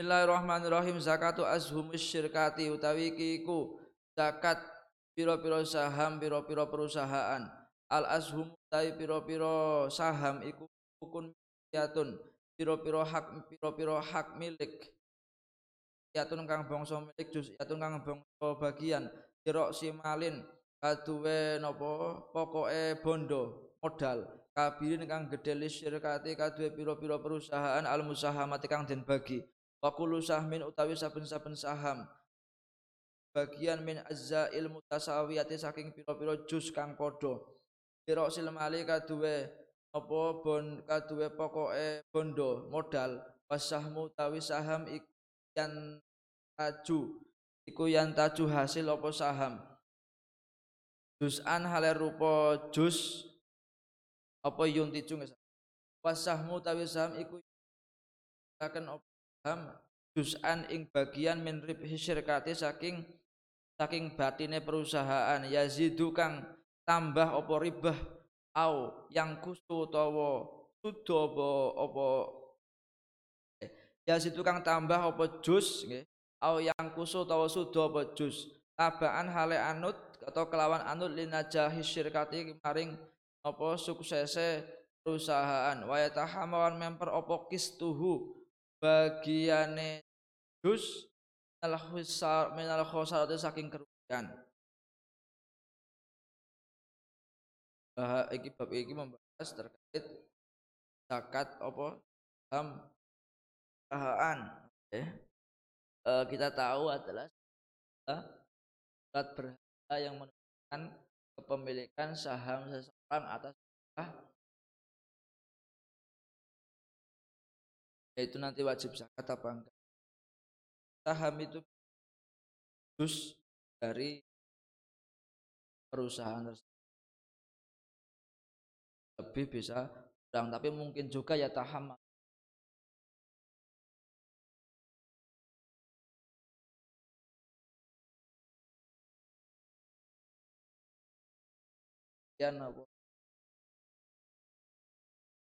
Bismillahirrahmanirrahim. Zakatu azhumus syirkati utawi iku zakat piro-piro saham piro-piro perusahaan. Al azhum utawi piro-piro saham iku ukun yatun piro-piro hak piro-piro hak milik. Yatun kang bangsa milik jus yatun kang bangsa bagian. Sirok simalin kaduwe napa pokoke bondo modal. Kabirin kang gedhe syirkati kaduwe piro-piro perusahaan al musahamati kang den bagi wa kullu sahmin utawi saben-saben saham. Bagian min azzail mutasawiyati saking pira-pira jus kang padha. Pira silmali kaduwe apa bon kaduwe pokoke bondo modal. Wasahmu utawi saham iku yang taju iku yang taju hasil apa saham? Juz'an hale rupa jus apa yunti cung wasahmu utawi saham iku akan ham juz'an ing bagian min ribhi syirkati saking saking batine perusahaan. Yazidu kang tambah apa ribah au yang kustu utawa sudo apa apa yazidu kang tambah apa juz nggih. Au yang kusu utawa sudo apa juz. Tabaan hale anut atau kelawan anut linajahi syirkati maring apa suksese perusahaan. Wa yatahamawan memper apa kistuhu bagiane dus minal khusar minal saking kerugian. Bah iki bab iki membahas terkait zakat apa? Dalam perusahaan eh, kita tahu adalah surat berharga yang menunjukkan kepemilikan saham seseorang atas itu nanti wajib zakat apa enggak. Saham itu terus dari perusahaan tersebut. Lebih bisa kurang tapi mungkin juga ya taham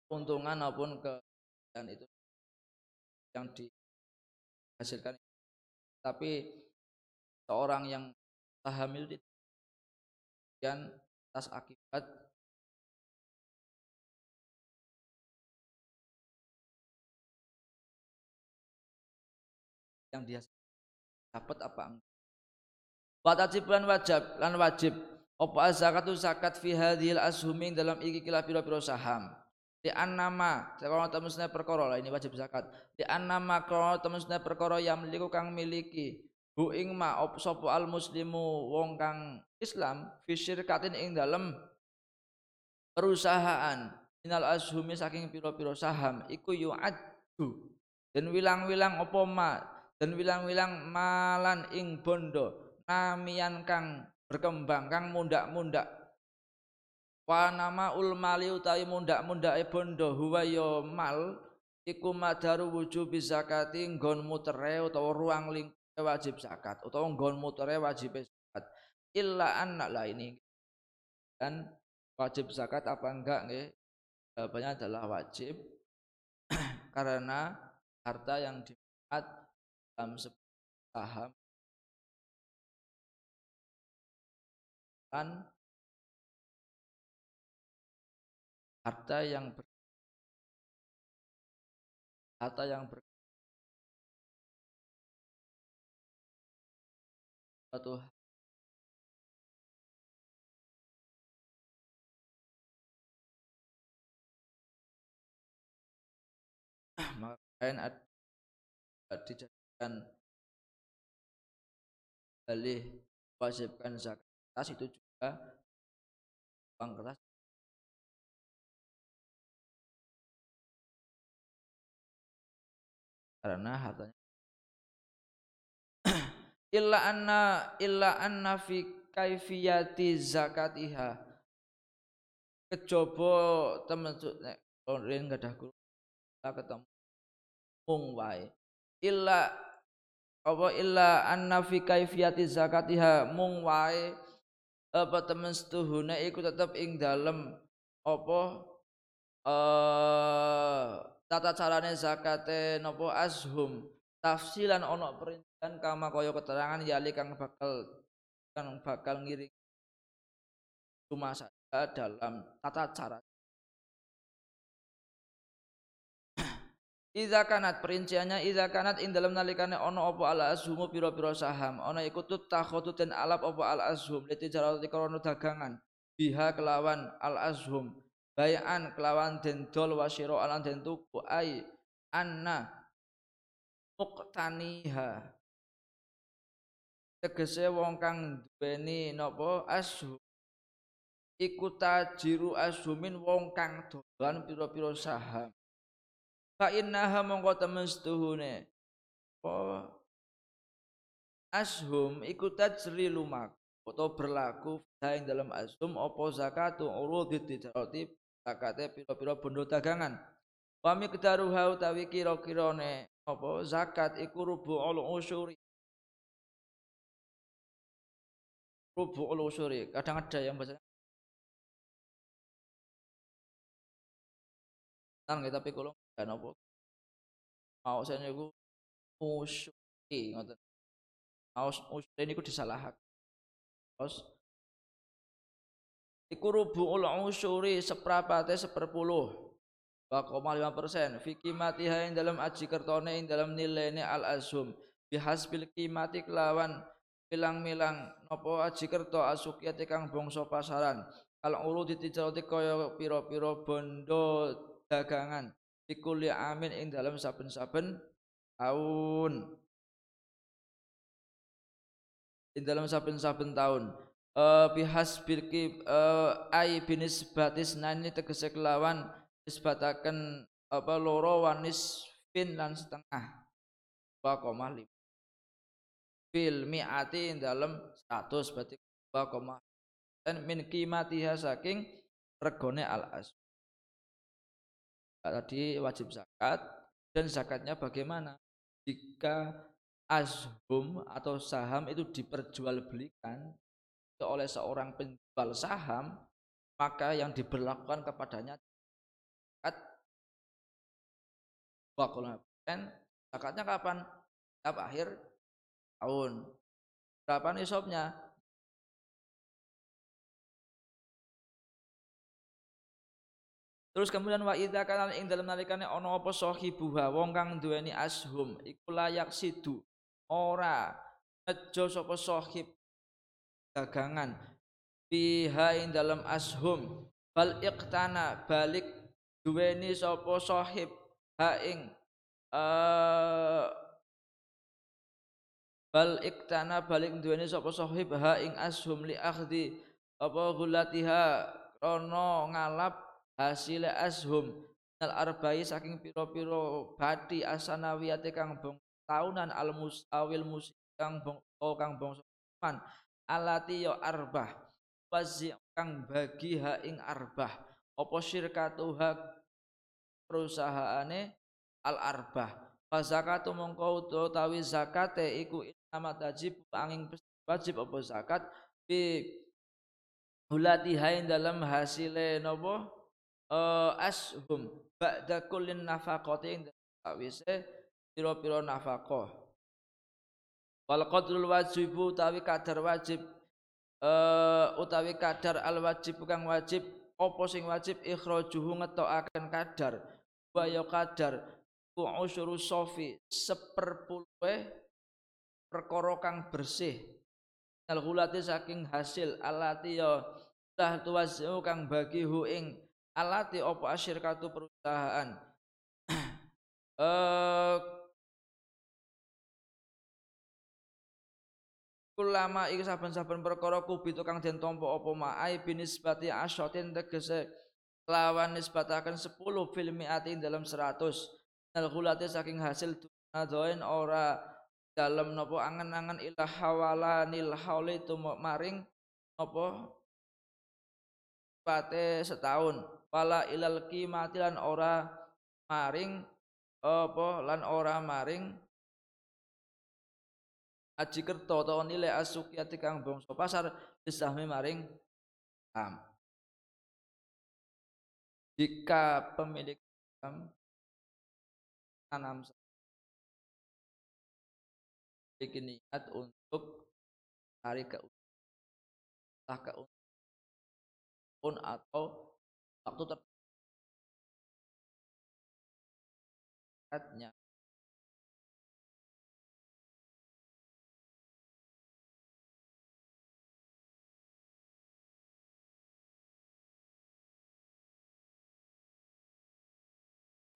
keuntungan maupun ke dan itu yang dihasilkan. Tapi seorang yang hamil itu dan atas akibat yang dia dapat apa enggak. Lan wajib lan wajib. Apa zakatu zakat fi hadhil ashuming dalam iki kila pira-pira saham di annama kalau temusnya perkara lah ini wajib zakat. Di annama kalau temusnya perkara yang miliku kang miliki bu ing ma op al muslimu wong kang Islam fisirkatin ing dalam perusahaan minal ashumi saking piro-piro saham iku yu'addu. Dan wilang-wilang opo ma? Dan wilang-wilang malan ing bondo namian kang berkembang kang mundak-mundak wa nama ul mali utawi mundak-mundake bondo huwa ya mal iku madaru wujubi zakati nggon mutere utawa ruang ling wajib zakat utawa nggon mutere wajib zakat. Illa anak lah ini. Dan wajib zakat apa enggak nggih? Jawabannya adalah wajib. Karena harta yang dimuat dalam saham. Dan harta yang ber, harta yang ber, suatu maka kain dijadikan dalih wajibkan zakat. Itu juga uang kertas karena hartanya illa anna illa anna fi kaifiyati zakatiha. Kejaba temen nek enggak ada guru ketemu mung wae. Illa apa illa anna fi kaifiyati zakatiha mung wae. Apa temen setuhune iku tetep ing dalem apa eh tata carane zakate napa ashum. Tafsilan ana perincian kama kaya keterangan yali kang bakal kang bakal ngiring cuma saja dalam tata cara. Iza kanat perinciannya iza kanat ing dalam nalikane ono opo ala azhumu piro-piro saham. Ono iku tut takhotu den alap opo al azhum liti jarati krono dagangan. Biha kelawan al azhum bayan kelawan den dol wasiro alan den tuku ai anna muqtaniha. Tegese wong kang duweni napa? Azhum iku tajiru azhumin wong kang dolan piro-piro saham. Fa innaha mongko temen setuhune. Apa? Ashum iku tajri lumak. Atau berlaku dalam ashum apa zakatu urudi tijarati zakate pira-pira bondo dagangan. Wa miqdaruha utawi kira-kirane apa zakat iku rubu'ul usyuri rubu'ul usyuri kadang ada yang baca Nang tapi kalau dan apa mau saya niku musyri ngoten. Mau musyri niku disalahkan terus iku rubuul usyuri seprapate seperpuluh. Koma lima persen. Fiki mati yang dalam aji kertone ing dalam nilainya al azhum bihasbil kimati kelawan milang-milang nopo aji kerto asukiyati kang bongso pasaran? Kalau ulu ditijarati kaya piro-piro bondo dagangan. Bikuli amin ing dalam saben-saben tahun. Ing dalam saben-saben tahun. Uh, bihas bilki uh, ai binis batis nani tegese kelawan isbataken apa loro wanis fin lan setengah. Dua koma lima. Fil mi'ati dalam status berarti dua koma dan min kimatiha saking regone al as tadi wajib zakat dan zakatnya bagaimana? Jika ashum atau saham itu diperjualbelikan oleh seorang penjual saham maka yang diberlakukan kepadanya zakat dan zakatnya kapan? Setiap akhir tahun. Berapa nisabnya? Terus kemudian wa idza kana ing dalem nalikane ana apa sahibuha wong kang duweni ashum iku layak sidu ora nejo sapa sahib dagangan. Biha ing dalam ashum. Bal iqtana balik duweni sapa sahib. Ha ing uh, bal iktana balik duweni sapa sahib. Ha ing ashum li akhdi apa gulatiha rono ngalap hasil ashum. Al arba'i saking piro-piro badi asanawiyate kang bong taunan al musawil mus kang bong oh kang bong alati yo arbah wazi kang bagi ha ing arbah. Apa syirkatuha perusahaane? Al arbah. Zakatu mongko utawi zakate iku amat wajib angin wajib apa zakat? Bi hulatihain dalam hasile nopo uh, ashum ba'da kullin nafaqati ing sawise pira-pira nafaqah wal qadrul wajibu utawi kadar wajib uh, utawi kadar al wajib kang wajib apa sing wajib? Ikhrajuhu ngetokaken kadar. Wa ya kadar. Ku usyuru sofi seperpuluhe perkara kang bersih. Al saking hasil alati ya lah tuwazu kang bagi hu ing alati apa asyirkatu perusahaan. Eh Kulama iki saben-saben perkara kubi tukang den tampa apa ma'ai binisbati asyatin tegese lawan nisbataken 10 fil mi'ati dalam 100 al ghulati saking hasil dunadoin ora dalam nopo angen-angen ilah hawalanil hauli maring nopo pate setahun. Wala ilal qimati lan ora maring apa lan ora maring aji kerto atau nilai asukiyati kang bangsa pasar disahmi maring am jika pemilik am tanam memiliki niat untuk cari keuntungan keuntungan atau waktu terdekat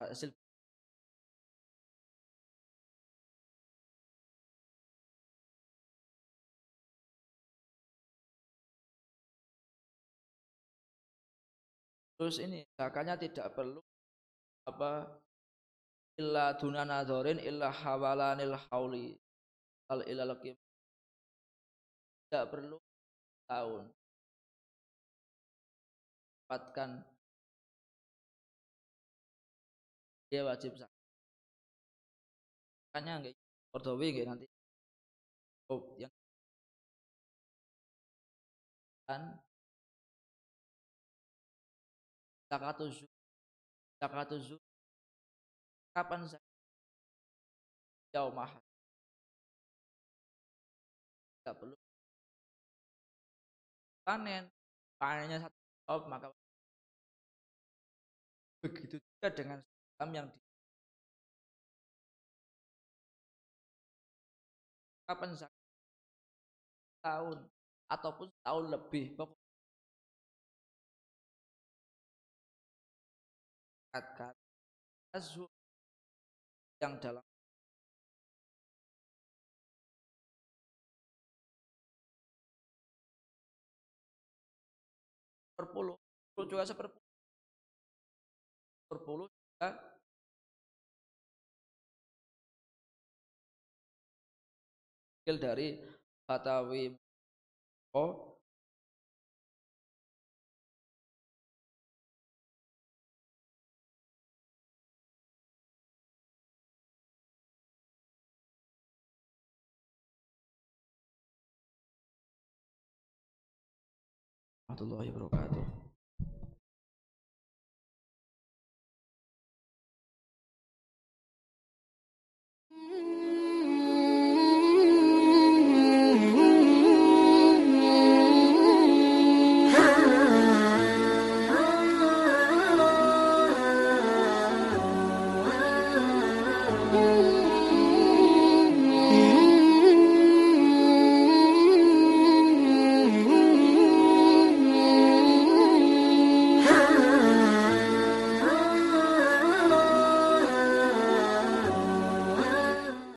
hasil Terus ini zakatnya tidak perlu apa illa duna nadzorin illa hawalanil hauli al ilal tidak perlu tahun dapatkan dia wajib zakat. Makanya enggak Kordowi enggak nanti. Oh, yang kan. Zakatuz zakatuz kapan zakat yaumah tidak perlu. Panen. Panennya satu top maka begitu juga dengan yang di kapan zakat tahun ataupun tahun lebih pokoknya yang dalam perpuluh juga seperpuluh. Perpuluh juga dari Batawi Oh warahmatullahi wabarakatuh. Mm-hmm.